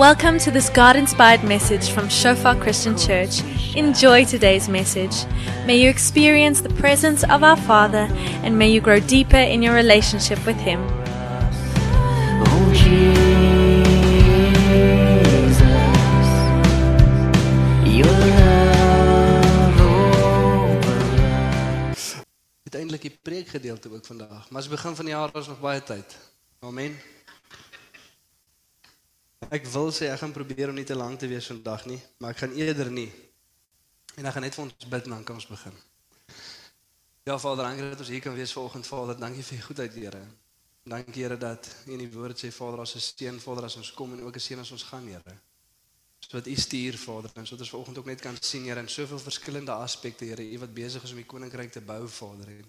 Welcome to this God inspired message from Shofar Christian Church. Enjoy today's message. May you experience the presence of our Father and may you grow deeper in your relationship with Him. Uiteindelik die preekgedeelte ook vandag. Maar as begin van die jaar is nog baie tyd. Amen. Ek wil sê ek gaan probeer om nie te lank te wees vandag nie, maar ek gaan eerder nie. En ek gaan net vir ons bid en dan kan ons begin. Ja Vader, dankie dat ons hier kan wees vanoggend Vader. Dankie vir u goedheid, Here. Dankie Here dat u in die woord sê Vader as 'n steen Vader as ons kom en ook 'n seën as ons gaan, Here. Sodat u stuur Vader en sodat ons vanoggend ook net kan sien Here in soveel verskillende aspekte Here, u wat besig is om die koninkryk te bou Vader en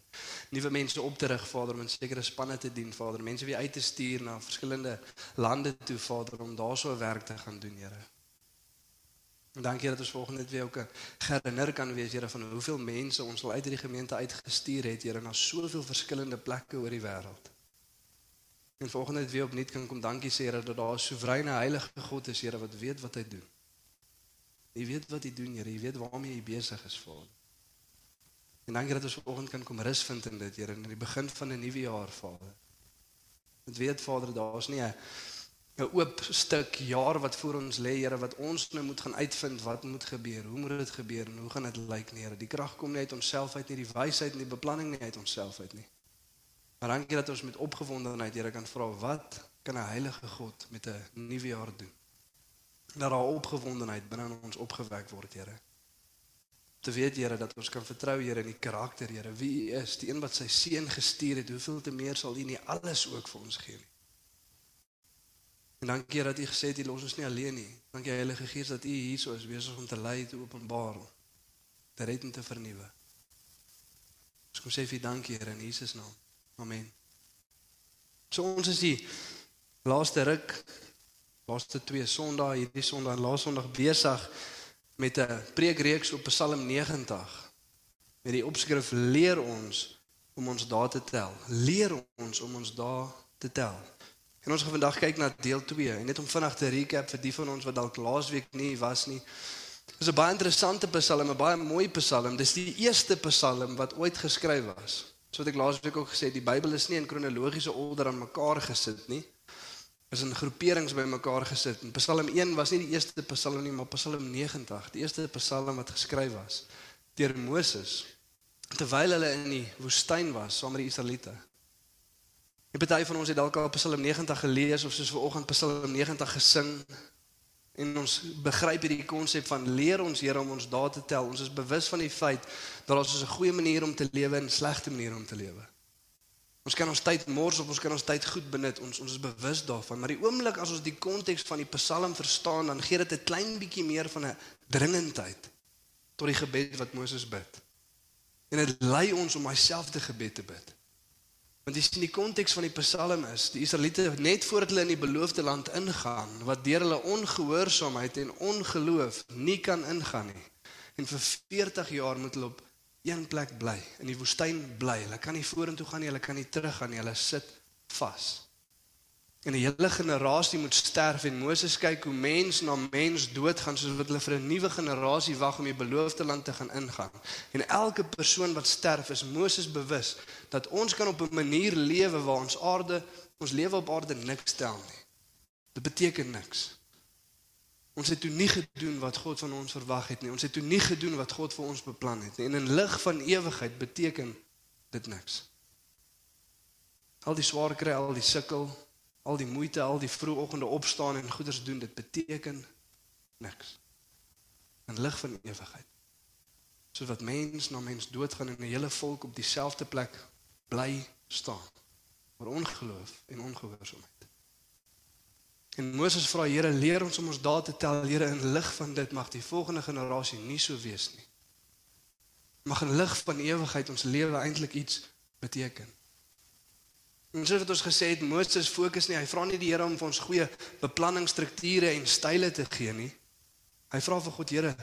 nuwe mense op te rig Vader om in sekere spanne te dien Vader, mense wie uit te stuur na verskillende lande toe Vader om daar so werk te gaan doen Here. En dankie dat ons vanoggend net weer ook herinner kan wees Here van hoeveel mense ons al uit hierdie gemeente uitgestuur het Here na soveel verskillende plekke oor die wêreld. En volgende net weer opnuut kan kom dankie sê Here dat daar 'n soewereine heilige God is Here wat weet wat hy doen. Jy weet wat hy doen Here, jy weet waarmee hy besig is Vader. En dankie dat ons vanoggend kan kom rus vind in dit Here in die begin van 'n nuwe jaar Vader. Dit weet Vader daar's nie 'n 'n oop stuk jaar wat voor ons lê Here wat ons nou moet gaan uitvind wat moet gebeur. Hoe moet dit gebeur en hoe gaan dit lyk Here? Die krag kom nie uit onsself uit nie, die wysheid en die beplanning nie uit onsself uit nie. Maar dankie dat ons met opgewondenheid Here kan vra wat kan 'n heilige God met 'n nuwe jaar doen? Dat daar opgewondenheid binne in ons opgewek word, Here. Te weet Here dat ons kan vertrou Here in die karakter Here, wie U is, die een wat sy seun gestuur het, hoeveel te meer sal U nie alles ook vir ons gee nie. En dankie dat U gesê het U los ons nie alleen nie. Dankie Heilige Gees dat U hier is besig om te lei, te openbaar, te red en te vernuwe. Ons kom sê vir dankie Here in Jesus naam. Amen. So ons is die laaste ruk laaste twee Sondae hierdie Sondag en laaste Sondag besig met 'n preekreeks op Psalm 90. Met die opskrif leer ons om ons dae te tel. Leer ons om ons dae te tel. En ons gaan vandag kyk na deel 2 en net om vinnig te recap vir die van ons wat dalk laasweek nie was nie. Dis 'n baie interessante Psalm, 'n baie mooi Psalm. Dis die eerste Psalm wat ooit geskryf was. So wat ek laasweek ook gesê het, die Bybel is nie in kronologiese orde aan mekaar gesit nie. Is in groeperings bymekaar gesit. En Psalm 1 was nie die eerste Psalm nie, maar Psalm 90, die eerste Psalm wat geskryf was deur Moses terwyl hulle in die woestyn was saam met die Israeliete. En party van ons het dalk al Psalm 90 gelees of soos vanoggend Psalm 90 gesing. En ons begryp hierdie konsep van leer ons Here om ons dae te tel. Ons is bewus van die feit dat ons 'n goeie manier om te lewe en 'n slegte manier om te lewe. Ons kan ons tyd mors of ons kan ons tyd goed benut. Ons ons is bewus daarvan. Maar die oomblik as ons die konteks van die Psalm verstaan, dan gee dit 'n klein bietjie meer van 'n dringendheid tot die gebed wat Moses bid. En dit lei ons om myself te gebed te bid. Want dis in die konteks van die Psalm is, die Israeliete net voordat hulle in die beloofde land ingaan, wat deur hulle ongehoorsaamheid en ongeloof nie kan ingaan nie. En vir 40 jaar moet hulle op een plek bly, in die woestyn bly. Hulle kan nie vorentoe gaan nie, hulle kan nie teruggaan nie, hulle sit vas. En 'n hele generasie moet sterf en Moses kyk hoe mens na mens doodgaan soos wat hulle vir 'n nuwe generasie wag om die beloofde land te gaan ingaan. En elke persoon wat sterf is Moses bewus dat ons kan op 'n manier lewe waar ons aarde, ons lewe op aarde niks tel nie. Dit beteken niks. Ons het toe nie gedoen wat God van ons verwag het nie. Ons het toe nie gedoen wat God vir ons beplan het nie. En in lig van ewigheid beteken dit niks. Al die swaar kry, al die sukkel, al die moeite, al die vroegoggende opstaan en goeders doen, dit beteken niks. In lig van ewigheid. Soos wat mens na mens doodgaan en 'n hele volk op dieselfde plek bly staan. Maar ongeloof en ongehoorsaamheid. En Moses vra Here, leer ons om ons dae te tel, Here, in lig van dit mag die volgende generasie nie so wees nie. Mag in lig van ewigheid ons lewe eintlik iets beteken. En soos wat ons gesê het, Moses fokus nie, hy vra nie die Here om vir ons goeie beplanningsstrukture en style te gee nie. Hy vra vir God, Here,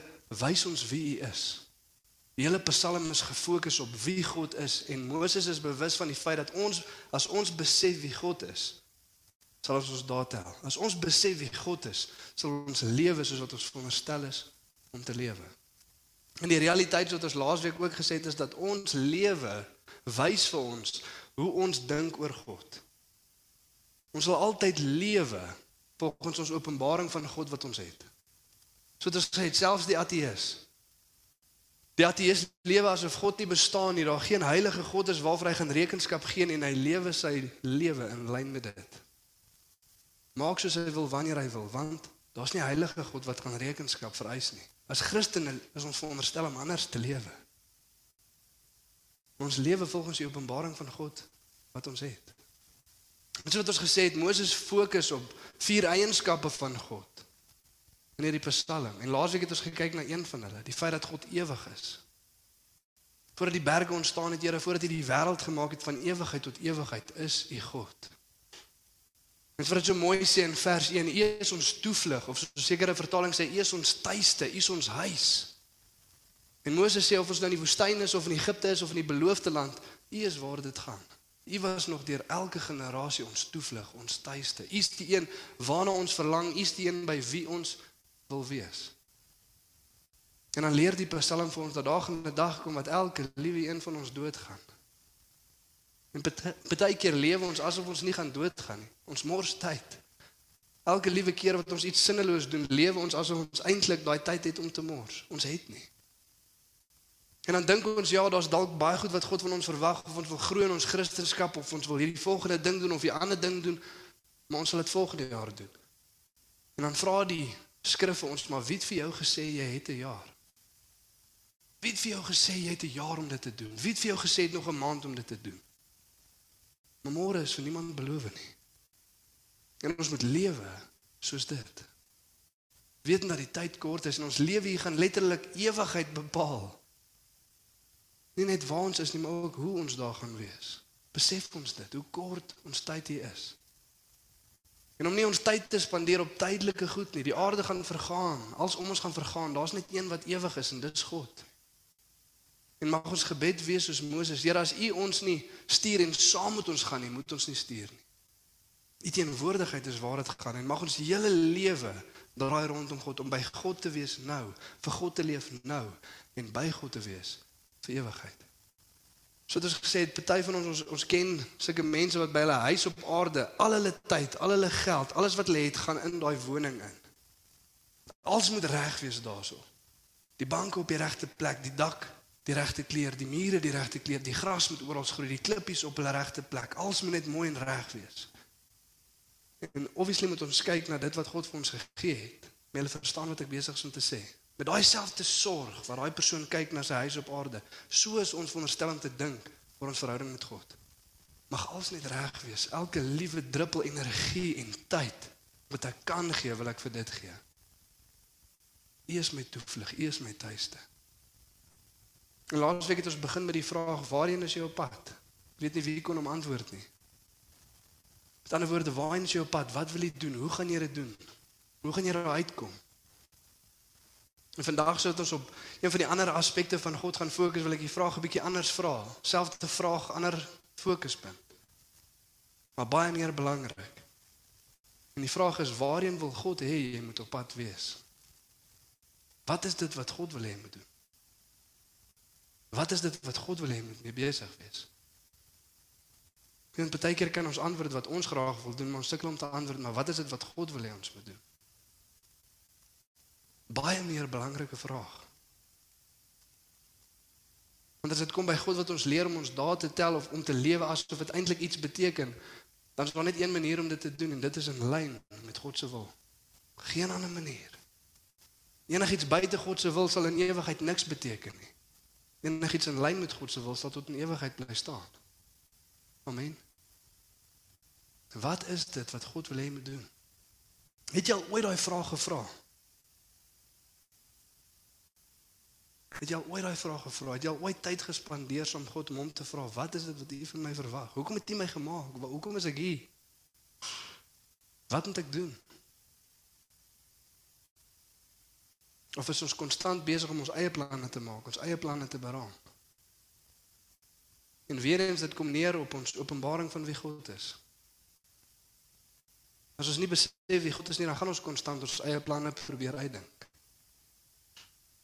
wys ons wie U is. Die hele Psalm is gefokus op wie God is en Moses is bewus van die feit dat ons as ons besef wie God is, sal ons ons dae tel. As ons besef wie God is, sal ons lewe soos wat ons veronderstel is om te lewe. En die realiteit wat ons laasweek ook gesê het is dat ons lewe wys vir ons hoe ons dink oor God. Ons sal altyd lewe volgens ons openbaring van God wat ons het. So dit sê selfs die ateës. Die ateës lewe asof God nie bestaan nie, daar geen heilige God is waarvoor hy gaan rekenskap gee en hy lewe sy lewe in lyn met dit. Maak soos hy wil wanneer hy wil, want daar's nie heilige God wat kan rekenskap vereis nie. As Christene is ons veronderstel om anders te lewe. Ons lewe volgens die openbaring van God wat ons het. Dit wat ons gesê het, Moses fokus op vier eienskappe van God in hierdie Psalm. En laasweek het ons gekyk na een van hulle, die feit dat God ewig is. Voordat die berge ontstaan het, Here, voordat hy die wêreld gemaak het van ewigheid tot ewigheid, is U God. En vir dit so mooi sê in vers 1, U is ons toevlug of so 'n sekere vertaling sê U is ons tuiste, U is ons huis. En Moses sê of ons nou in die woestyn is of in Egipte is of in die beloofde land, U is waar dit gaan. U was nog deur elke generasie ons toevlug, ons tuiste. U is die een waarna ons verlang, U is die een by wie ons wil wees. En dan leer die Psalm vir ons dat daar 'n dag kom wat elke liewe een van ons doodgaan. En baie keer lewe ons asof ons nie gaan doodgaan nie. Ons mors tyd. Elke liewe keer wat ons iets sinneloos doen, lewe ons asof ons eintlik daai tyd het om te mors. Ons het nie. En dan dink ons ja, daar's dalk baie goed wat God van ons verwag of ons wil groei in ons kristendom of ons wil hierdie volgende ding doen of die ander ding doen, maar ons sal dit volgende jaar doen. En dan vra die skrif vir ons maar wie het vir jou gesê jy het 'n jaar? Wie het vir jou gesê jy het 'n jaar om dit te doen? Wie het vir jou gesê het nog 'n maand om dit te doen? Maar môre is vir niemand beloof nie. En ons moet lewe soos dit. Weet dat die tyd kort is en ons lewe hier gaan letterlik ewigheid bepaal. Nie net waar ons is nie, maar ook hoe ons daar gaan wees. Besef ons dit, hoe kort ons tyd hier is. En om nie ons tyd te spandeer op tydelike goed nie. Die aarde gaan vergaan. Als om ons gaan vergaan, daar's net een wat ewig is en dit is God. En mag ons gebed wees soos Moses. Here, as U ons nie stuur en saam met ons gaan nie, moet ons nie stuur nie. U teenwoordigheid is waar dit gaan en mag ons hele lewe draai rondom God om by God te wees nou, vir God te leef nou en by God te wees vir ewigheid. So dit is gesê, party van ons, ons ons ken sulke mense wat by hulle huis op aarde al hulle tyd, al hulle geld, alles wat hulle het, gaan in daai woning in. Alles moet reg wees daarso. Die banke op die regte plek, die dak, die regte kleur, die mure die regte kleur, die gras moet oral groei, die klippies op hulle regte plek. Alles moet net mooi en reg wees. En obviously moet ons kyk na dit wat God vir ons gegee het. Moet hulle verstaan wat ek besig is om te sê met daai selfde sorg wat daai persoon kyk na sy huis op aarde. So is ons veronderstel om te dink oor ons verhouding met God. Mag alles net reg wees. Elke liewe druppel energie en tyd wat ek kan gee, wil ek vir dit gee. U is my toevlug, U is my tuiste. En het ons begin met die vraag: Waarheen is jy op pad? Ek weet nie wie kon hom antwoord nie. Met ander woorde, waarheen is jy op pad? Wat wil jy doen? Hoe gaan jy dit doen? Hoe gaan jy daar uitkom? En vandag sou dit ons op een van die ander aspekte van God gaan fokus, wil ek die vraag 'n bietjie anders vra. Selfde vraag, ander fokuspunt. Maar baie meer belangrik. En die vraag is waarheen wil God hê jy moet op pad wees? Wat is dit wat God wil hê jy moet doen? Wat is dit wat God wil hê jy moet mee besig wees? En baie keer kan ons antwoord wat ons graag wil doen, maar ons sukkel om te antwoord, maar wat is dit wat God wil hê ons moet doen? Baie meer belangrike vraag. Want as dit kom by God wat ons leer om ons dae te tel of om te lewe asof dit eintlik iets beteken, dan is daar net een manier om dit te doen en dit is in lyn met God se wil. Geen ander manier. Enigiets buite God se wil sal in ewigheid niks beteken nie. Enigiets in lyn met God se wil sal tot in ewigheid bly staan. Amen. Wat is dit wat God wil hê moet doen? Het jy al ooit daai vraag gevra? Het jy al ooit daai vraag gevra? Het jy al ooit tyd gespandeer om God om hom te vra, wat is dit wat U van my verwag? Hoekom het U my gemaak? Hoekom is ek hier? Wat moet ek doen? Of is ons konstant besig om ons eie planne te maak, ons eie planne te beraam? En weer eens dit kom neer op ons openbaring van wie God is. As ons nie besef wie God is nie, dan gaan ons konstant ons eie planne probeer uitdink.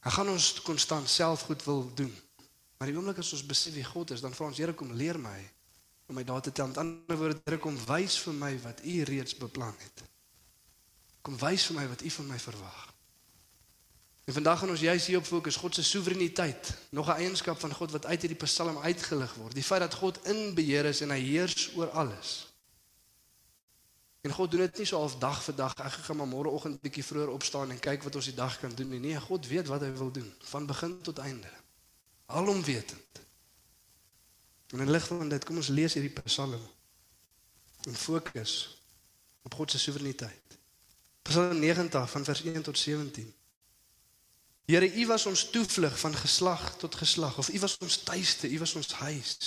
Dan gaan ons konstant self goed wil doen. Maar die oomblik as ons besef wie God is, dan vra ons Here kom leer my om my daar te tel. Met ander woorde, Here kom wys vir my wat U reeds beplan het. Kom wys vir my wat U van my verwag. En vandag gaan ons juis hier op fokus God se soewereiniteit, nog 'n eienskap van God wat uit hierdie Psalm uitgelig word. Die feit dat God in beheer is en hy heers oor alles. En God doen dit nie so half dag vir dag. Ek gaan maar môreoggend bietjie vroeër opstaan en kyk wat ons die dag kan doen nie. Nee, God weet wat hy wil doen van begin tot einde. Alomwetend. En in lig van dit, kom ons lees hierdie Psalm en fokus op God se soewereiniteit. Psalm 90 van vers 1 tot 17. Here, U was ons toevlug van geslag tot geslag of U was ons tuiste, U was ons huis.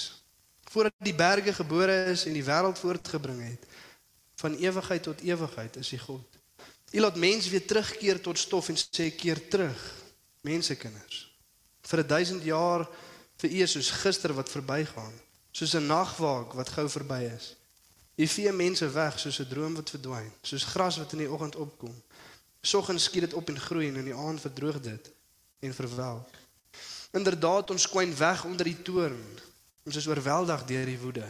Voordat die berge gebore is en die wêreld voortgebring het, van ewigheid tot ewigheid is U God. U laat mense weer terugkeer tot stof en sê keer terug, mensekinders. Vir 1000 jaar vir U is soos gister wat verbygaan, soos 'n nagwaak wat gou verby is. U vee mense weg soos 'n droom wat verdwyn, soos gras wat in die oggend opkom. Soggens skiet dit op en groei en in die aand verdroog dit en verwelk. Inderdaad ons kwyn weg onder die toorn. Ons is oorweldig deur die woede.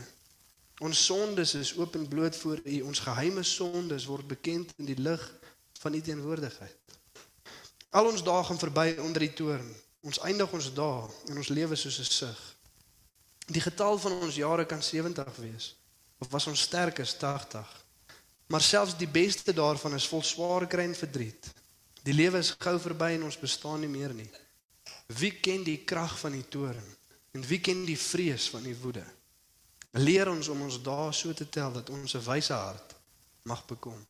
Ons sondes is openbloot voor U. Ons geheime sondes word bekend in die lig van U teenwoordigheid. Al ons dae gaan verby onder die toorn. Ons eindig ons dae en ons lewe soos 'n sug. Die getal van ons jare kan 70 wees of was ons sterkes 80. Maar selfs die beste daarvan is vol swaar kry en verdriet. Die lewe is gou verby en ons bestaan nie meer nie. Wie ken die krag van die toorn en wie ken die vrees van die woede? Leer ons om ons dae so te tel dat ons 'n wyse hart mag bekom.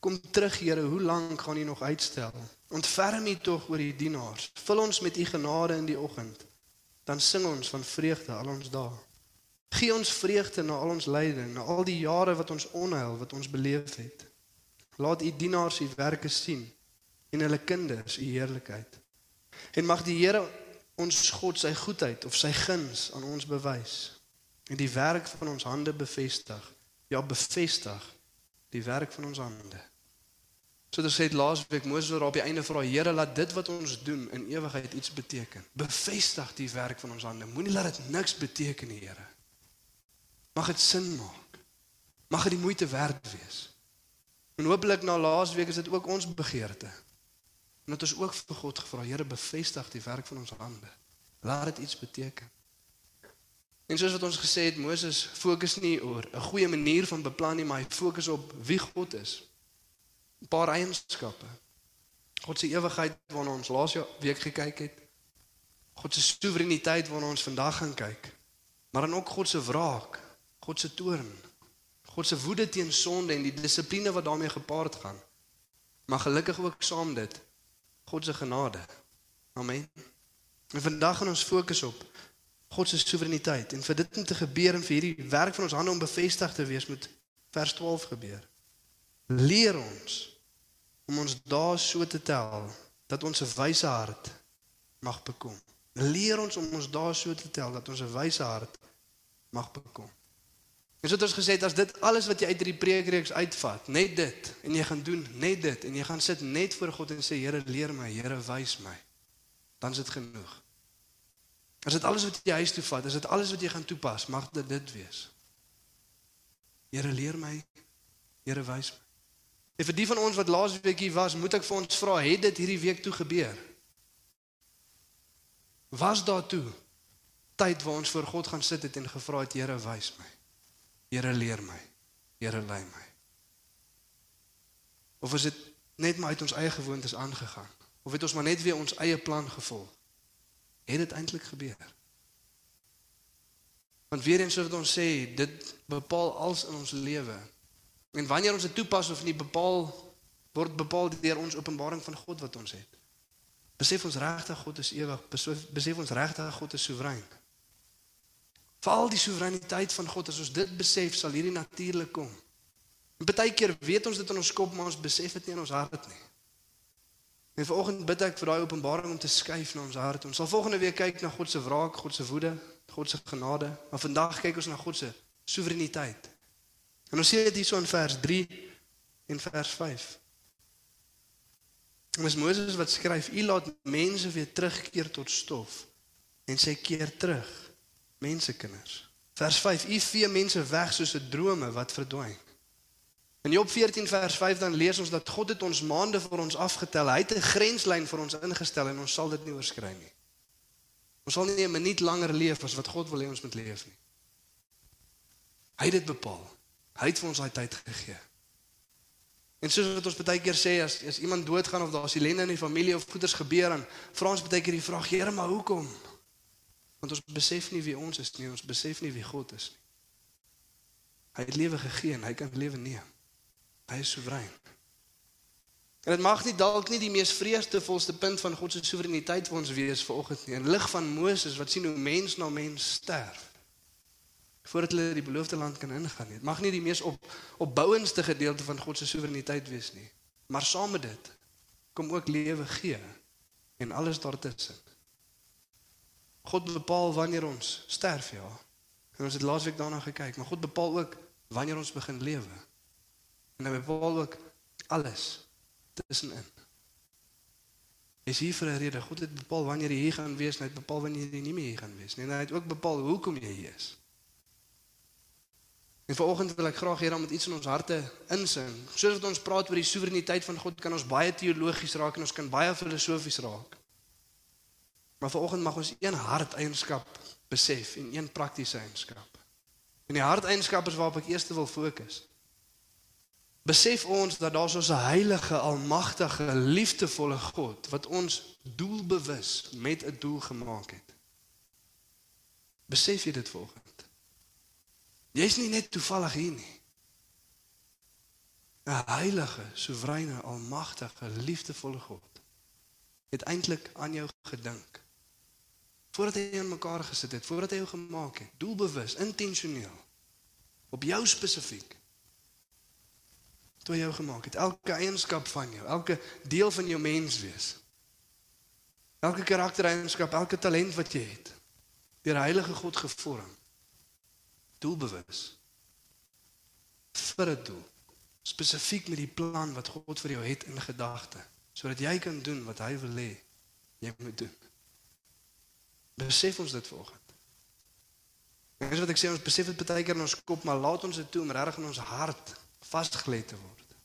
Kom terug Here, hoe lank gaan U nog uitstel? Ontferm U tog oor U dienaars. Vul ons met U genade in die oggend. Dan sing ons van vreugde al ons dae. Gee ons vreugde na al ons lyding, na al die jare wat ons onheil wat ons beleef het. Laat U dienaars U werke sien en hulle kinders U heerlikheid. En mag die Here ons God sy goedheid of sy guns aan ons bewys en die werk van ons hande bevestig. Ja, bevestig die werk van ons hande. So dit sê laasweek Moses oor op die einde vra Here laat dit wat ons doen in ewigheid iets beteken. Bevestig die werk van ons hande. Moenie laat dit niks beteken nie, Here. Mag dit sin maak. Mag dit die moeite werd wees. En hopelik na laasweek is dit ook ons begeerte. Dat ons ook vir God gevra, Here bevestig die werk van ons hande. Laat dit iets beteken. En soos wat ons gesê het, Moses fokus nie oor 'n goeie manier van beplan nie, maar hy fokus op wie God is. 'n Paar eienskappe. God se ewigheid waarna ons laas week gekyk het. God se soewereiniteit waarna ons vandag gaan kyk. Maar dan ook God se wraak, God se toorn, God se woede teen sonde en die dissipline wat daarmee gepaard gaan. Maar gelukkig ook saam dit God se genade. Amen. En vandag gaan ons fokus op God se soewereiniteit en vir dit om te gebeur en vir hierdie werk van ons hande om bevestig te wees moet vers 12 gebeur. Leer ons om ons dae so te tel dat ons 'n wyse hart mag bekom. Leer ons om ons dae so te tel dat ons 'n wyse hart mag bekom. En so het ons gesê as dit alles wat jy uit hierdie preekreeks uitvat, net dit en jy gaan doen net dit en jy gaan sit net voor God en sê Here leer my, Here wys my, dan is dit genoeg. As dit alles wat jy huis toe vat, is dit alles wat jy gaan toepas, mag dit dit wees. Here leer my, Here wys my. En vir die van ons wat laas week hier was, moet ek vir ons vra, het dit hierdie week toe gebeur? Was daar toe tyd waar ons voor God gaan sit het en gevra het, Here wys my. Here leer my. Here lei my. Of is dit net maar uit ons eie gewoontes aangegaan? Of het ons maar net weer ons eie plan gevolg? Het dit eintlik gebeur? Want weer eens wat ons sê, dit bepaal alles in ons lewe. En wanneer ons dit toepas of nie bepaal word bepaal deur ons openbaring van God wat ons het. Besef ons regtig God is ewig, besef ons regtig God is soewerein. Val die soewereiniteit van God as ons dit besef, sal hierdie natuurlik kom. En baie keer weet ons dit in ons kop, maar ons besef dit nie in ons hart nie. En vanoggend bid ek vir daai openbaring om te skuif na ons hart. Ons sal volgende week kyk na God se wraak, God se woede, God se genade, maar vandag kyk ons na God se soewereiniteit. En ons sien dit hierso in vers 3 en vers 5. Dis Moses wat skryf: "U laat mense weer terugkeer tot stof en sê keer terug, mensekinders." Vers 5: "U vee mense weg soos 'n drome wat verdwyn." In Job 14 vers 5 dan lees ons dat God het ons maande vir ons afgetel. Hy het 'n grenslyn vir ons ingestel en ons sal dit nie oorskry nie. Ons sal nie 'n minuut langer leef as wat God wil hê ons moet leef nie. Hy het dit bepaal. Hy het vir ons daai tyd gegee. En soos wat ons baie keer sê as as iemand doodgaan of daar's ellende in die familie of goeders gebeur dan vra ons baie keer die vraag: "Here, maar hoekom?" Want ons besef nie wie ons is nie, ons besef nie wie God is nie. Hy het lewe gegee en hy kan lewe neem. Hy is soewerein. En dit mag nie dalk nie die mees vreesdevolste punt van God se soewereiniteit vir ons wees vanoggend nie. In lig van Moses wat sien hoe mens na mens sterf voordat hulle die beloofde land kan ingaan nie. Dit mag nie die mees op opbouendste gedeelte van God se soewereiniteit wees nie. Maar saam met dit kom ook lewe gee en alles daartussen. God bepaal wanneer ons sterf, ja. En ons het laasweek daarna gekyk, maar God bepaal ook wanneer ons begin lewe. En hy bepaal ook alles tussenin. Is hier vir 'n rede. God het bepaal wanneer jy hier gaan wees, hy het bepaal wanneer jy nie meer hier gaan wees nie. En hy het ook bepaal hoekom jy hier is. En vanoggend wil ek graag hê dat met iets in ons harte insin. Soos wat ons praat oor die soewereiniteit van God, kan ons baie teologies raak en ons kan baie filosofies raak. Maar vanoggend mag ons een harteienskap besef en een praktiese eienskap. En die harteienskap is waarop ek eers wil fokus. Besef ons dat daar so 'n heilige, almagtige, liefdevolle God wat ons doelbewus met 'n doel gemaak het. Besef jy dit volgens? Jy's nie net toevallig hier nie. 'n Heilige, soewereine, almagtige, liefdevolle God het eintlik aan jou gedink. Voordat hy in mekaar gesit het, voordat hy jou gemaak het, doelbewus, intentioneel op jou spesifiek. Toe jou gemaak het, elke eienskap van jou, elke deel van jou menswees. Elke karaktereienskap, elke talent wat jy het, deur die Heilige God gevorm. Doelbewus. Vir 'n doel. Spesifiek met die plan wat God vir jou het in gedagte sodat jy kan doen wat hy wil hê jy moet doen. Besef ons dit volgens en dis wat ek sê ons besef dit baie keer in ons kop maar laat ons dit toe om regtig in ons hart vasgelê te word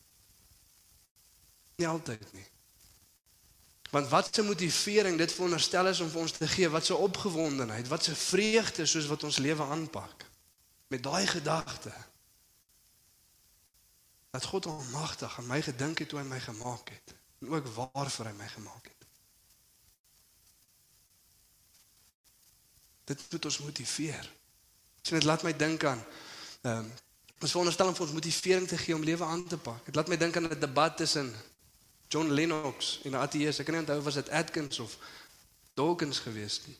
nie altyd nie Want wat se motivering dit veronderstel is om vir ons te gee, wat se opgewondenheid, wat se vreugde soos wat ons lewe aanpak met daai gedagte dat God almagtig aan my gedink het toe hy my gemaak het en ook waarvoor hy my gemaak het. Dit moet ons motiveer. Sien dit laat my dink aan ehm um, ons veronderstel om vir ons motivering te gee om lewe aan te pak. Dit laat my dink aan 'n debat tussen John Lennox en 'n ateïs. Ek kan nie onthou was dit Atkins of Dawkins geweest nie.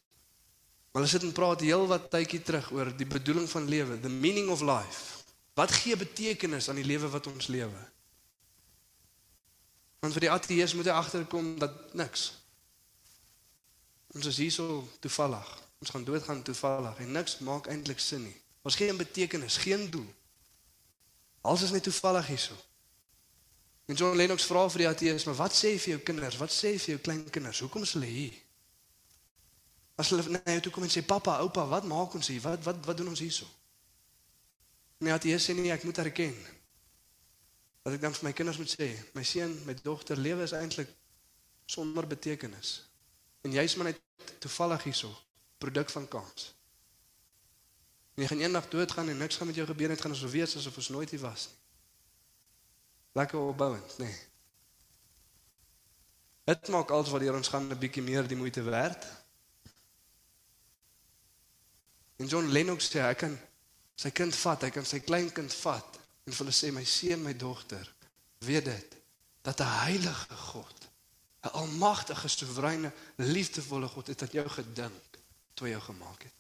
Maar hulle sit en praat heel wat tydjie terug oor die bedoeling van lewe, the meaning of life. Wat gee betekenis aan die lewe wat ons lewe? Want vir die ateïs moet hy agterkom dat niks. Ons is hier so toevallig. Ons gaan doodgaan toevallig en niks maak eintlik sin nie. Ons geen betekenis, geen doel. Alles is net toevallig hierso. En John Lennox vra vir die ateïs, maar wat sê jy vir jou kinders? Wat sê jy vir jou kleinkinders? Hoekom is hulle hier? As hulle na jou toe kom en sê pappa, oupa, wat maak ons hier? Wat wat wat doen ons hierso? Nee, jy sê nie ek moet erken. Wat ek dan vir my kinders moet sê, my seun, my dogter lewe is eintlik sonder betekenis. En jy's maar net toevallig hierso, produk van kans. En jy gaan eendag doodgaan en niks gaan met jou gebeur net gaan asof wees asof ons nooit hier was nie. Lekker opbouend, nee. Dit maak alles wat hier ons gaan 'n bietjie meer die moeite werd. En John Lennox sê hy kan sy kind vat, hy kan sy kleinkind vat en vir hulle sê my seun, my dogter, weet dit dat 'n heilige God, 'n almagtige, soewereine, liefdevolle God het aan jou gedink toe hy jou gemaak het.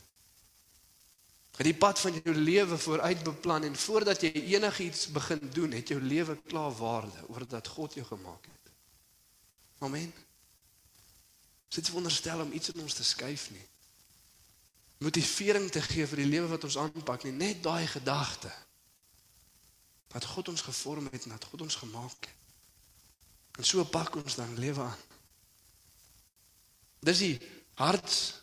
Het die pad van jou lewe vooruit beplan en voordat jy enigiets begin doen, het jou lewe klaar waarde oor dat God jou gemaak het. Amen. Dit is wonderstel om iets in ons te skuif nie motivering te gee vir die lewe wat ons aanpak nie net daai gedagte Dat God ons gevorm het en dat God ons gemaak het. En so pak ons dan lewe aan. Dis die harts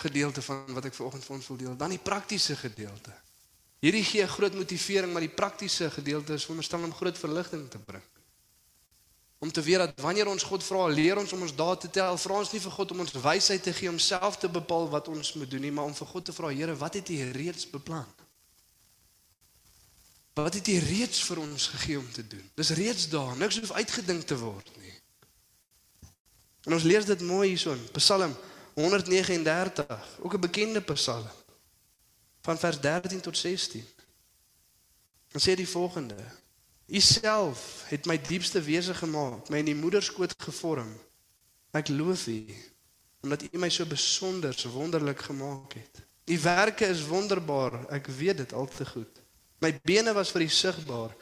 gedeelte van wat ek vanoggend vir ons wil deel. Dan die praktiese gedeelte. Hierdie gee groot motivering, maar die praktiese gedeelte is veronderstel om groot verligting te bring. Om te weet dat wanneer ons God vra, leer ons om ons daad te tel. Vra ons nie vir God om ons wysheid te gee om self te bepaal wat ons moet doen nie, maar om vir God te vra, Here, wat het U reeds beplan? Wat het U reeds vir ons gegee om te doen? Dis reeds daar, niks hoef uitgedink te word nie. En ons lees dit mooi hierson, Psalm 139, ook 'n bekende Psalm van vers 13 tot 16. Dan sê die volgende: U self het my diepste wese gemaak, my in die moederskoot gevorm. Ek loof U omdat U my so besonder, so wonderlik gemaak het. U werke is wonderbaar, ek weet dit al te goed. My bene was vir U sigbaar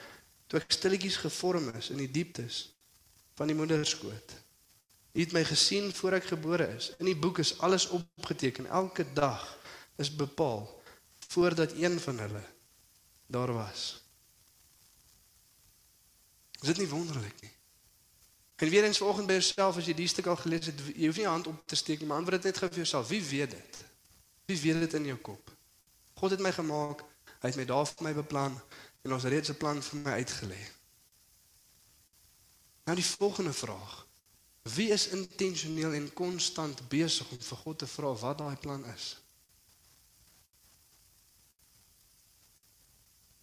toe ek stilletjies gevorm is in die dieptes van die moederskoot. U het my gesien voor ek gebore is. In die boek is alles opgeteken. Elke dag is bepaal voordat een van hulle daar was. Is dit nie wonderlik nie? En weer eens vanoggend by jouself as jy die stuk al gelees het, jy hoef nie hand op te steek nie, maar antwoord dit net gou vir jouself. Wie weet dit? Wie weet dit in jou kop? God het my gemaak. Hy het my daar vir my beplan en ons reeds 'n plan vir my uitgelê. Nou die volgende vraag. Wie is intentioneel en konstant besig om vir God te vra wat daai plan is?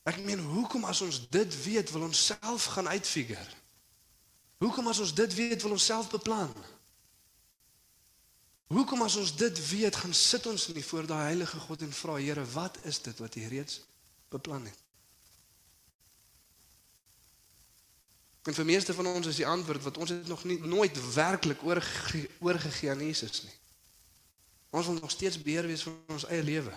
Ek meen, hoekom as ons dit weet, wil ons self gaan uitfigure? Hoekom as ons dit weet, wil ons self beplan? Hoekom as ons dit weet, gaan sit ons nie voor daai heilige God en vra Here, wat is dit wat U reeds beplan het? En vir meeste van ons is die antwoord wat ons het nog nie nooit werklik oorge, oorgegee aan Jesus nie. Ons wil nog steeds beheer wees van ons eie lewe.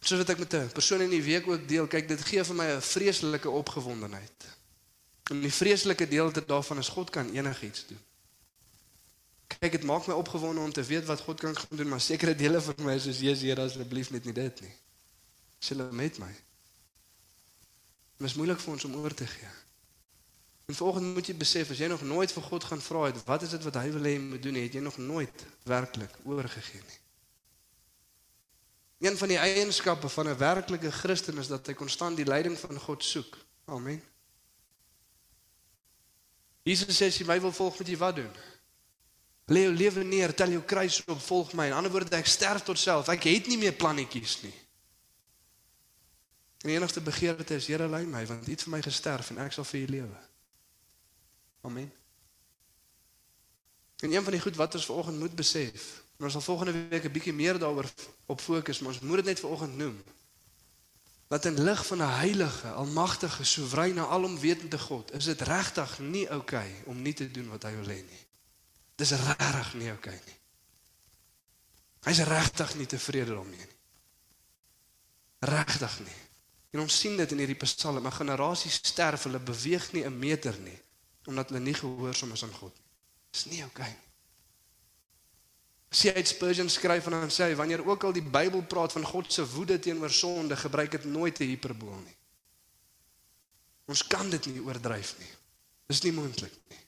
Soos wat ek met 'n persoon in die week ook deel, kyk dit gee vir my 'n vreeslike opgewondenheid. En die vreeslike deel daarvan is God kan enigiets doen. Kyk, dit maak my opgewonde om te weet wat God kan doen, maar sekere dele van my is soos Jesus, Here, asseblief net nie dit nie. Sille met my. Dit is moeilik vir ons om oor te gee. En volgens moet jy besef as jy nog nooit vir God gaan vra het, wat is dit wat hy wil hê jy moet doen, het jy nog nooit werklik oorgegee nie. Een van die eienskappe van 'n werklike Christen is dat hy konstant die leiding van God soek. Amen. Jesus sê as jy my wil volg, moet jy wat doen? Lê jou lewe neer, tel jou kruis op, volg my. In ander woorde, ek sterf tot self. Ek het nie meer plannetjies nie. En die enigste begeerte is, Here, lei my, want U het vir my gesterf en ek sal vir U lewe. Amen. En een van die goed wat ons vanoggend moet besef, en ons sal volgende week 'n bietjie meer daaroor op fokus, maar ons moet dit net vanoggend noem. Dat in lig van 'n heilige, almagtige, soewereine, alomwetende God, is dit regtig nie oukei okay om nie te doen wat hy wil hê nie. Dis regtig nie oukei okay nie. Hy's regtig nie tevrede daarmee nie. Regtig nie. En ons sien dit in hierdie Psalm, 'n generasie sterf, hulle beweeg nie 'n meter nie omdat hulle nie gehoorsaam is aan God nie. Dis nie oukei okay nie. Het Spurgeon skryf en dan sê hy wanneer ook al die Bybel praat van God se woede teenoor sonde, gebruik dit nooit 'n hiperbool nie. Ons kan dit nie oordryf nie. Dis nie moontlik nie.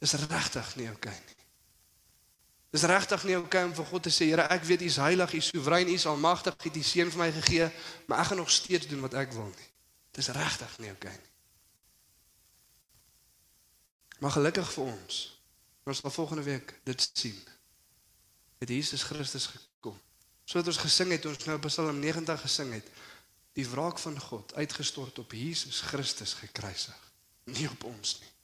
Dis regtig nie oukei okay nie. Dis regtig nie oukei okay om vir God te sê, Here, ek weet U is heilig, U is soewerein, U is almagtig, U het die seën vir my gegee, maar ek gaan nog steeds doen wat ek wil nie. Dis regtig nie oukei okay nie. Maar gelukkig vir ons, ons sal volgende week dit sien. Het Jesus Christus gekom. Soos ons gesing het, ons nou Psalm 90 gesing het, die wraak van God uitgestort op Jesus Christus gekruisig, nie op ons nie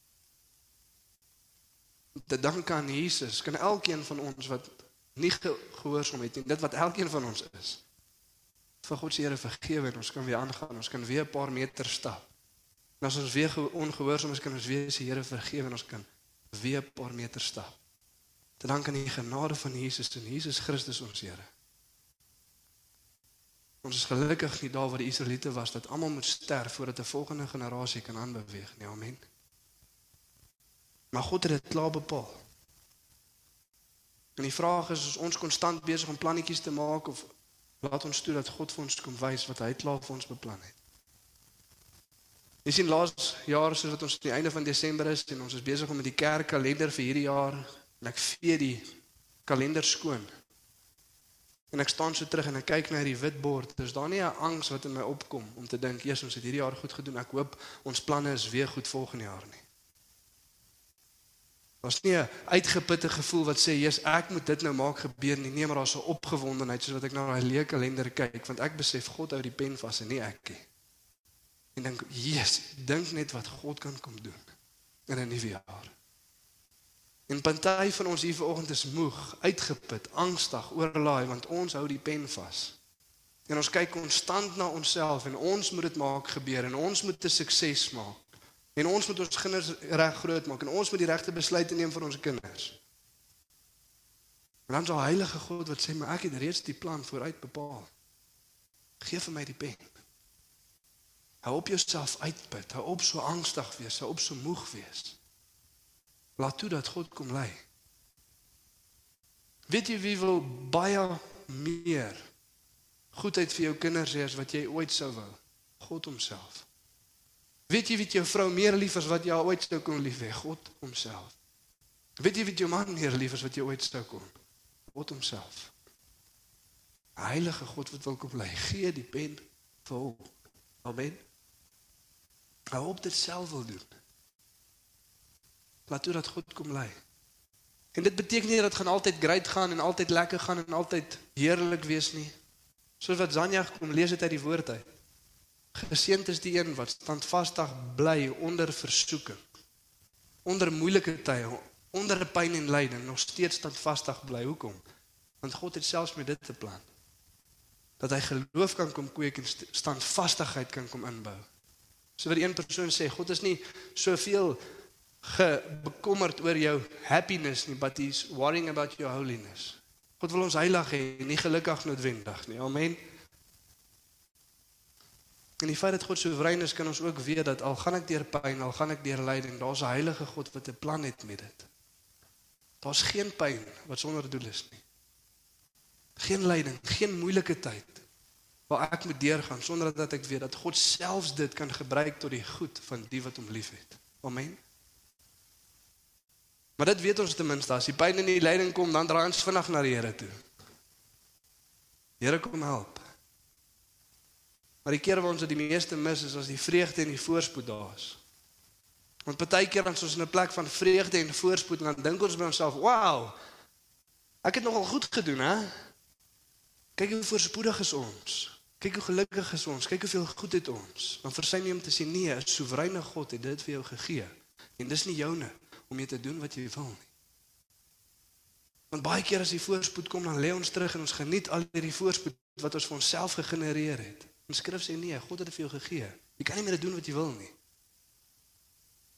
te danke aan Jesus kan elkeen van ons wat nie gehoorsaam het nie dit wat elkeen van ons is vir God se Here vergewe en ons kan weer aangaan ons kan weer 'n paar meter stap en as ons weer ongehoorsaam is kan ons weer se Here vergewe en ons kan weer 'n paar meter stap te danke aan die genade van Jesus en Jesus Christus ons Here ons is gelukkig nie daar waar die Israeliete was dat almal moet sterf voordat 'n volgende generasie kan aanbeweeg nie amen Maar God het dit klaar bepaal. En die vraag is, is ons konstant besig om plannetjies te maak of laat ons toe dat God vir ons kom wys wat hy klaar vir ons beplan het. Jy sien laas jaar soos wat ons aan die einde van Desember is en ons is besig om met die kerkkalender vir hierdie jaar en ek vee die kalender skoon. En ek staan so terug en ek kyk na hierdie wit bord. Dis daar nie 'n angs wat in my opkom om te dink, "Eers ons het hierdie jaar goed gedoen. Ek hoop ons planne is weer goed volgende jaar nie." Daar's nie 'n uitgeputte gevoel wat sê, "Jesus, ek moet dit nou maak gebeur nie." Nee, maar daar's 'n opgewondenheid soos wat ek na daai leë kalender kyk, want ek besef God hou die pen vas en nie ek nie. En dink, "Jesus, dink net wat God kan kom doen in 'n nuwe jaar." En party van ons hier vanoggend is moeg, uitgeput, angstig, oorlaai want ons hou die pen vas. En ons kyk konstant na onsself en ons moet dit maak gebeur en ons moet 'n sukses maak. En ons moet ons kinders reg groot maak en ons moet die regte besluite neem vir ons kinders. Maar dan is al heilige God wat sê, "Maar ek het reeds die plan vooruit bepaal. Geef vir my die pen." Hou op jouself uitput, hou op so angstig wees, hou op so moeg wees. Laat toe dat God kom lei. Weet jy wie wil baie meer goedheid vir jou kinders hê as wat jy ooit sou wou? God homself. Weet jy wie jou vrou meer lief is wat jy ooit sou kon lief hê? God homself. Weet jy wie jou man meer lief is wat jy ooit sou kon? God homself. Heilige God wat wil kom lei, gee die pen vir hom. Amen. Hou op dit self wil doen. Laat toe dat God kom lei. En dit beteken nie dat gaan altyd great gaan en altyd lekker gaan en altyd heerlik wees nie. Soos wat Zanja kom lees dit uit die woord uit. Geseënd is die een wat standvastig bly onder versoeking. Onder moeilike tye, onder pyn en lyding nog steeds standvastig bly. Hoekom? Want God het selfs met dit 'n plan. Dat hy geloof kan kom kweek en standvastigheid kan kom inbou. So wat een persoon sê, God is nie soveel bekommerd oor jou happiness nie, but he's worrying about your holiness. God wil ons heilig hê, nie gelukkig noodwendig nie. Amen. En die feit dat God soewerein is, kan ons ook weet dat al gaan ek deur pyn, al gaan ek deur lyding, daar's 'n heilige God wat 'n plan het met dit. Daar's geen pyn wat sonder doel is nie. Geen lyding, geen moeilike tyd waar ek moet deurgaan sonder dat ek weet dat God selfs dit kan gebruik tot die goed van die wat hom liefhet. Amen. Maar dit weet ons ten minste as die pyn en die lyding kom, dan draai ons vinnig na die Here toe. Here kom help. Maar die keer waar ons dit die meeste mis is as die vreugde en die voorspoed daar is. Want baie keer is ons in 'n plek van vreugde en voorspoed en dan dink ons by onsself, "Wow! Ek het nogal goed gedoen, hè? Kyk hoe voorspoedig is ons. Kyk hoe gelukkig is ons. Kyk hoeveel goed het ons." Dan versuim jy om te sê, "Nee, 'n soewereine God het dit vir jou gegee. En dis nie joune om jy te doen wat jy wil nie." Want baie keer as die voorspoed kom, dan lê ons terug en ons geniet al hierdie voorspoed wat ons vir onsself gegenereer het. Die skrif sê nee, God het dit vir jou gegee. Jy kan nie meer doen wat jy wil nie.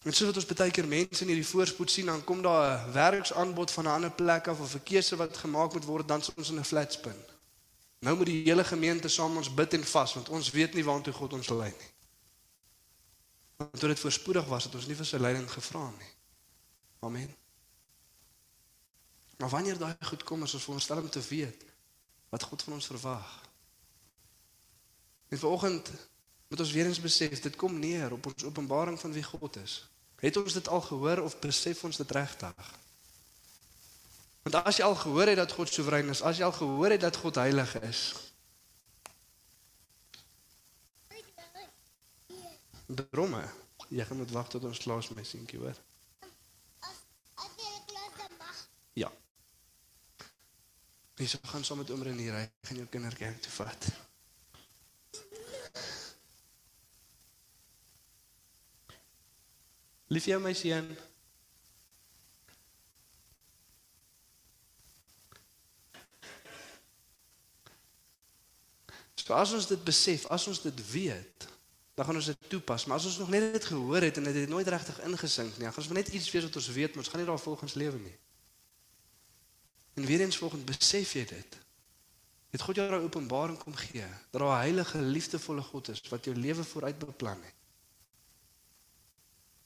En soos wat ons baie keer mense in hierdie voorspoed sien, dan kom daar 'n werksaanbod van 'n ander plek af of 'n keuse wat gemaak moet word, dan is ons in 'n flat spin. Nou moet die hele gemeente saam ons bid en vas, want ons weet nie waartoe God ons lei nie. Want toe dit voorspoedig was, het ons nie vir sy leiding gevra nie. Amen. Maar wanneer daai goed kom, is ons veronderstel om te weet wat God van ons verwag. En vanoggend moet ons weer eens besef, dit kom neer op ons openbaring van wie God is. Het ons dit al gehoor of besef ons dit regtig? Want as jy al gehoor het dat God soewerein is, as jy al gehoor het dat God heilig is, Dromme. Jy gaan moet wag tot ons klaar is met seentjie, hoor. Ja. Dis gaan saam met oom Renier, hy gaan jou kinderkerk toe vat. Lief jou my seun. So as ons dit besef, as ons dit weet, dan gaan ons dit toepas, maar as ons nog net dit gehoor het en dit het nooit regtig ingesink nie, dan gaan ons net iets weet wat ons weet, maar ons gaan nie daar volgens lewe nie. En weer eens volgens besef jy dit. Het God jou 'n openbaring kom gee dat daar 'n heilige, liefdevolle God is wat jou lewe vooruit beplan het.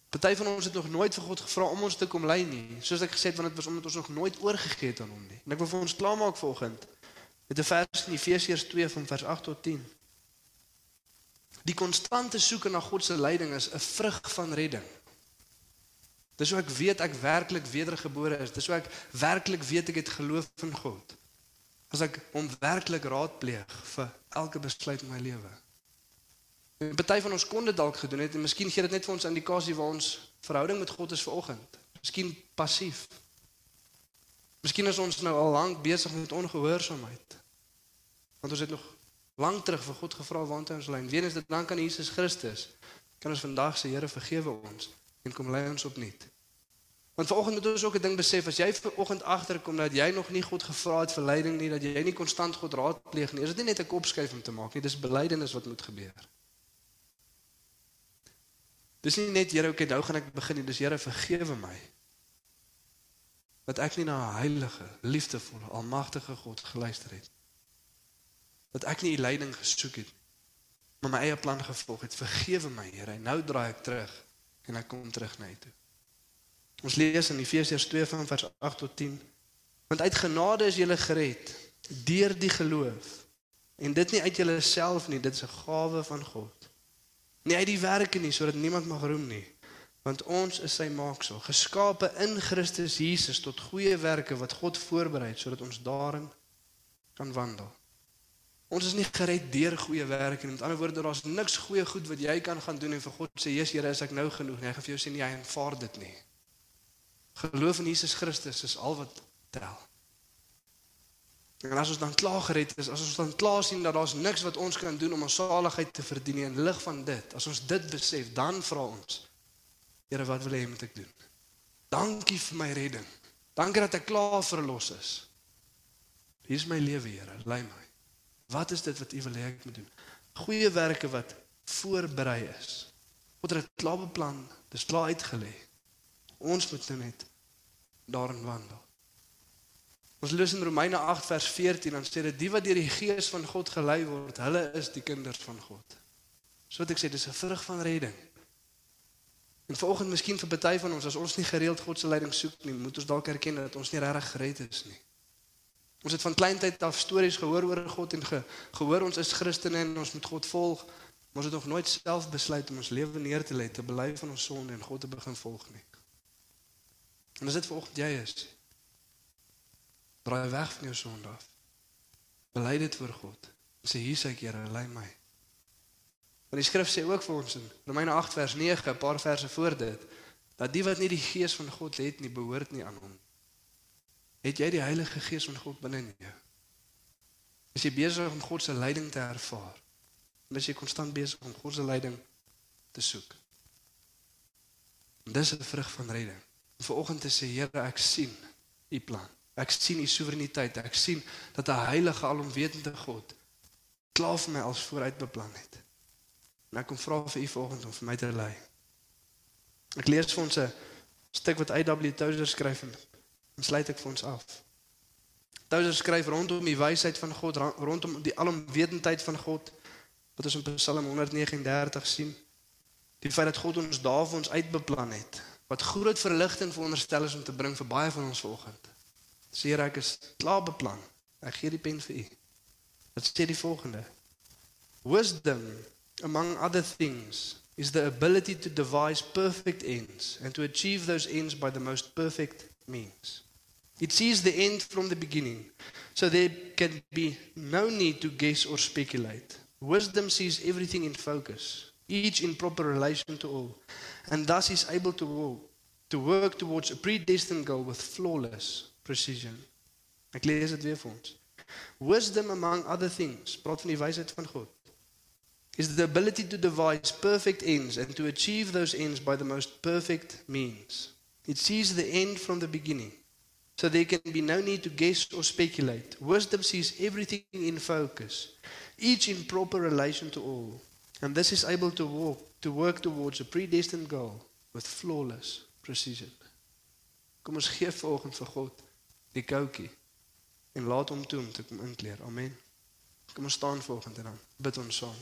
Party van ons het nog nooit vir God gevra om ons te kom lei nie. Soos ek gesê het, want dit was omdat ons nog nooit oorgegee het aan hom nie. En ek wil vir ons klaarmaak vanoggend met 'n vers in Efesiërs 2 van vers 8 tot 10. Die konstante soeke na God se leiding is 'n vrug van redding. Dis hoe ek weet ek werklik wedergebore is. Dis hoe ek werklik weet ek het geloof in God. As ek hom werklik raadpleeg vir elke besluit in my lewe. En party van ons kon dit dalk gedoen het en miskien gee dit net vir ons indikasie waar ons verhouding met God is vanoggend. Miskien passief. Miskien is ons nou al lank besig met ongehoorsaamheid. Want ons het nog lank terug vir God gevra waantoe ons lyn. Weens dit dank aan Jesus Christus kan ons vandag sê Here vergewe ons en kom lei ons opnuut. Want vanoggend moet ons ook 'n ding besef as jy vanoggend agterkom dat jy nog nie God gevra het vir leiding nie, dat jy nie konstant God raadpleeg nie. Is dit nie net 'n kopskuif om te maak nie, dis belydenis wat moet gebeur. Dis nie net Here, okay, nou gaan ek begin nie, dis Here vergewe my. Dat ek nie na 'n heilige, liefdevolle, almagtige God geluister het. Dat ek nie u leiding gesoek het maar my eie plan gevolg het. Vergewe my Here en nou draai ek terug en ek kom terug na u toe. Ons lees in Efesiërs 2 van vers 8 tot 10 want uit genade is jy gered deur die geloof. En dit nie uit jouself nie dit is 'n gawe van God. Nie uit die werke nie sodat niemand mag roem nie want ons is sy maaksel geskape in Christus Jesus tot goeie werke wat God voorberei het sodat ons daarin kan wandel Ons is nie gered deur goeie werke nie. Met ander woorde, daar's niks goeie goed wat jy kan gaan doen en vir God sê, "Jesus, Here, is ek nou genoeg nie?" Hy gaan vir jou sê, "Nee, jy aanvaar dit nie." Geloof in Jesus Christus is al wat tel. En as ons dan klaar gered is, as ons dan klaar sien dat daar's niks wat ons kan doen om ons saligheid te verdien nie in lig van dit, as ons dit besef, dan vra ons, Here, wat wil jy moet ek doen? Dankie vir my redding. Dankie dat ek klaar verlos is. Hier is my lewe, Here, lei my. Wat is dit wat U wil hê ek moet doen? Goeie werke wat voorberei is. God het dit klaar beplan, dit is klaar uitgelê. Ons moet nou net daarin wandel. Ons lees in Romeine 8 vers 14 dan sê dit die wat deur die gees van God gelei word, hulle is die kinders van God. So wat ek sê, dis 'n vrug van redding. En vanoggend miskien vir party van ons as ons nie gereeld God se leiding soek nie, moet ons dalk erken dat ons nie regtig gered is nie. Ons het van kleintyd af stories gehoor oor God en ge, gehoor ons is Christene en ons moet God volg. Maar ons het nog nooit self besluit om ons lewe neer te lê te bely van ons sonde en God te begin volg nie. En as dit vanoggend jy is, draai weg van jou sonde af. Bely dit voor God. Sê hier sê ek Here, lei my. Want die skrif sê ook vir ons in Romeine 8 vers 9, 'n paar verse voor dit, dat die wat nie die gees van God het nie, behoort nie aan hom Het jy die Heilige Gees van God binne in jou? Is jy besig om God se leiding te ervaar? En is jy konstant besig om God se leiding te soek? En dis 'n vrug van redding. Om vanoggend te sê, Here, ek sien u plan. Ek sien u soewereiniteit. Ek sien dat 'n heilige alomwetende God klaar vir my als vooruit beplan het. En ek kom vra vir u vanoggend om vir my te lei. Ek lees vir ons 'n stuk wat A.W. Tozer skryf in Dan sluit ek vir ons af. Touser skryf rondom die wysheid van God, rondom die alomwetendheid van God wat ons in Psalm 139 sien. Die feit dat God ons daar vir ons uitbeplan het, wat groot verligting veronderstel is om te bring vir baie van ons vanoggend. Sê ek is klaar beplan. Ek gee die pen vir u. Dit sê die volgende. Wisdom among other things is the ability to devise perfect ends and to achieve those ends by the most perfect means. It sees the end from the beginning, so there can be no need to guess or speculate. Wisdom sees everything in focus, each in proper relation to all, and thus is able to walk, to work towards a predestined goal with flawless precision. Ek lees dit weer vir ons. Wisdom among other things, praat van die wysheid van God, is the ability to devise perfect ends and to achieve those ends by the most perfect means. It sees the end from the beginning So there can be no need to guess or speculate. Wisdom sees everything in focus, each in proper relation to all. And this is able to walk, to work towards a predestined goal with flawless precision. Kom ons gee vanoggend vir God die koutjie en laat hom toe om te kom inkleer. Amen. Kom ons staan vanoggend en dan bid ons saam.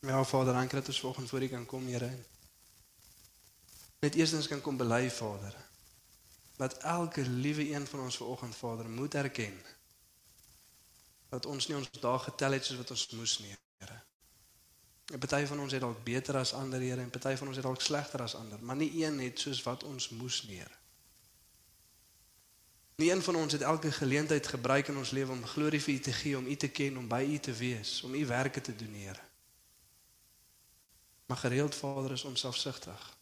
Ja, Vader, dankie dat ons vanoggend voor U kan kom, Here. net eerstens kan kom bely Vader. Dat elke liewe een van ons vanoggend Vader moet erken dat ons nie ons dae getel het soos wat ons moes nie, Here. 'n Party van ons het dalk beter as ander, Here, en party van ons het dalk slegter as ander, maar nie een het soos wat ons moes nie, Here. Nie een van ons het elke geleentheid gebruik in ons lewe om glorie vir U te gee, om U te ken, om by U te wees, om U werke te doen, Here. Maar gereeld Vader is ons selfsugtig.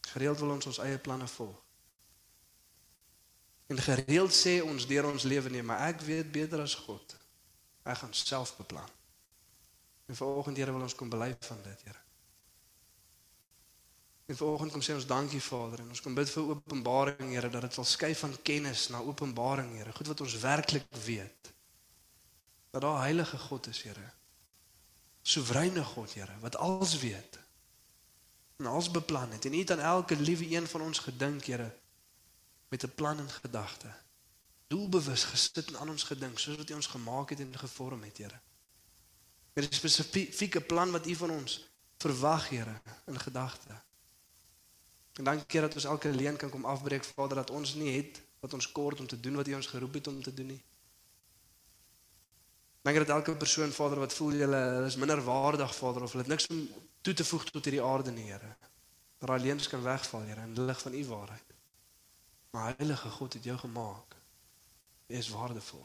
Gereeld wil ons ons eie planne volg. En gereeld sê ons deur ons lewe nee, maar ek weet beter as God. Ek gaan self beplan. En vanoggend Here wil ons kom bely van dit, Here. En vanoggend kom sê ons dankie Vader en ons kom bid vir openbaring, Here, dat dit sal skuif van kennis na openbaring, Here. Goed wat ons werklik weet. Dat daar heilige God is, Here. Soewereine God, Here, wat alles weet. En alles beplan het. En U het aan elke liewe een van ons gedink, Here met 'n plan in gedagte. Doelbewus gesit en aan ons gedink soos wat U ons gemaak het en gevorm het, Here. Met 'n spesifieke plan wat U van ons verwag, Here, in gedagte. En dankie dat ons elke leen kan kom afbreek, Vader, dat ons nie het wat ons kort om te doen wat U ons geroep het om te doen nie. Dankie dat elke persoon, Vader, wat voel hulle is minder waardig, Vader, of hulle het niks om toe te voeg tot hierdie aarde nie, Here. Dat daai leuns kan wegval, Here, in die lig van U waarheid. Maar Heilige God het jou gemaak. Jy is waardevol.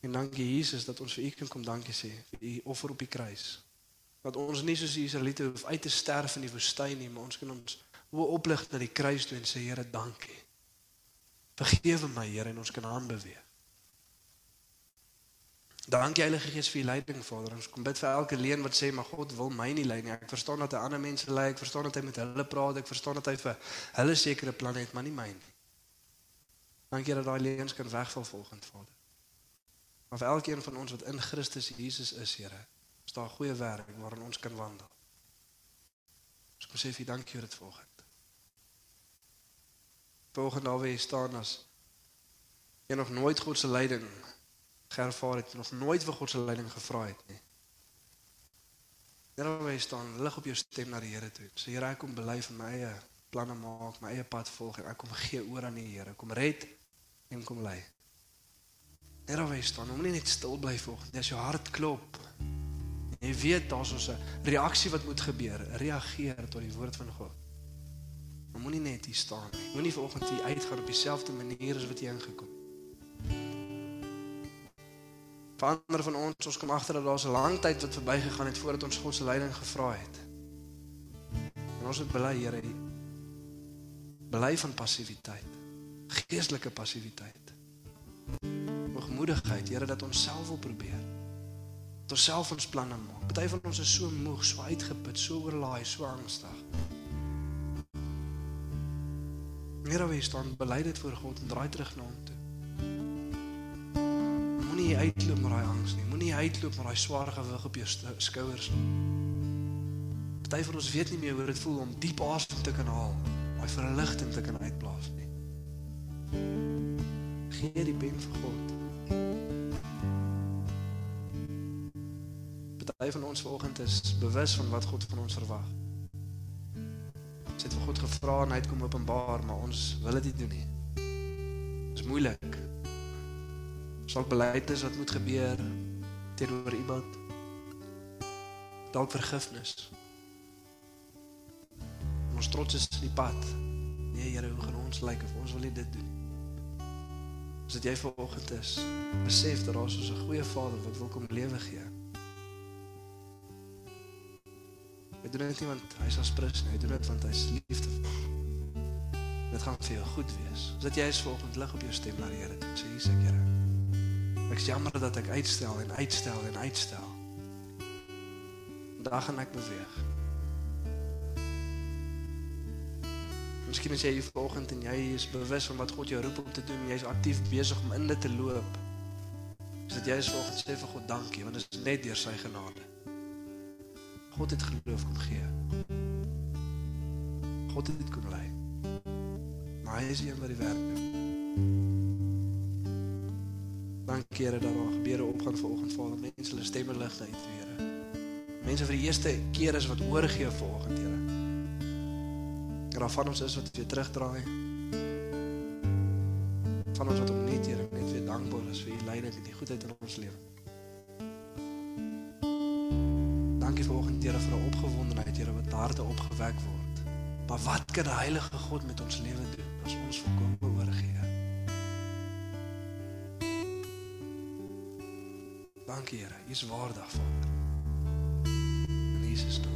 En dankie Jesus dat ons vir U kan kom dankie sê vir U offer op die kruis. Dat ons nie soos die Israeliete hoef uit te sterf in die woestyn nie, maar ons kan ons oë oplig na die kruis toe en sê Here, dankie. Vergewe my Here en ons kan aan beweeg. Dankie Heilige Gees vir u leiding Vader. Ons kom bid vir elke leen wat sê maar God wil my nie lei nie. Ek verstaan dat hy ander mense lei. Ek verstaan dat hy met hulle praat. Ek verstaan dat hy vir hulle sekere planne het, maar nie my nie. Dankie dat daai leens kan wegval volgend Vader. Maar vir elkeen van ons wat in Christus Jesus is, Here, is daar 'n goeie werk waarin ons kan wandel. Ons kom sê vir dankie vir dit daar waar jy staan as jy nog nooit God se leiding geervaar het nog nooit vir God se leiding gevra het nie. Daar waar jy staan, lig op jou stem na die Here toe. Sê Here, ek kom bely van my eie planne maak, my eie pad volg en ek kom gee oor aan die Here. Kom red en kom lei. Daar waar jy staan, moenie net stil bly volg. Dis jou hart klop. Jy weet daar's ons 'n reaksie wat moet gebeur. Reageer tot die woord van God. Moenie net hier staan nie. Moenie vanoggend hier uitgaan op dieselfde manier as wat jy ingekom het. Verander van ons, ons kom agter dat daar 'n lang tyd wat verbygegaan het voordat ons God se leiding gevra het. En ons het bely, Here, bely van passiwiteit. Geestelike passiwiteit. Moegmoedigheid, Here, dat ons self wil probeer. Dat ons self ons planne maak. Party van ons is so moeg, so uitgeput, so oorlaai, so angstig. Here, wees dan bely dit voor God en draai terug na hom toe moenie uitloop met daai angs nie. Moenie uitloop met daai swaar gewig op jou skouers nie. Party van ons weet nie meer hoe dit voel om diep asem te kan haal, daai verligting te kan uitblaas nie. Gee die pen vir God. Party van ons vanoggend is bewus van wat God van ons verwag. Ons het vir God gevra en hy het kom openbaar, maar ons wil dit nie doen nie. Dit is moeilik dalk belydenis wat moet gebeur teenoor iemand. Dalk vergifnis. Ons trots is in die pad. Nee, Here, hoe gaan ons lyk like, of ons wil nie dit doen nie. As dit jy vanoggend is, besef dat daar is 'n goeie Vader wat wil kom lewe gee. Hy doen dit nie want hy is asprus nie, hy doen dit want hy is liefdevol. Dit gaan vir jou goed wees. As dit jy is vanoggend lig op jou stem na die Here, sê Jesus, Here. Ek is jammer dat ek uitstel en uitstel en uitstel. Dag en ek beweeg. Miskien as jy hier vanoggend en jy is bewus van wat God jou roep om te doen, jy's aktief besig om in dit te loop. Is dit jy is vanoggend sê vir God dankie want dit is net deur sy genade. God het geloof kom gee. God het dit kom lei. Maar hy is een wat die werk doen. Here dat daar gebeure opgaan vanoggend Vader. Mense hulle stemme lig uit, Here. Mense vir die eerste keer is wat oorgee vanoggend, Here. Dan van ons is wat weer terugdraai. Van ons wat opnuut, Here, net weer dankbaar is vir u leiding en die goedheid in ons lewe. Dankie vanoggend, Here, vir 'n opgewondenheid, Here, wat harte opgewek word. Maar wat kan die Heilige God met ons lewe doen as ons volkome oorgee? Dankie Here, U is waardig Vader. In Jesus naam.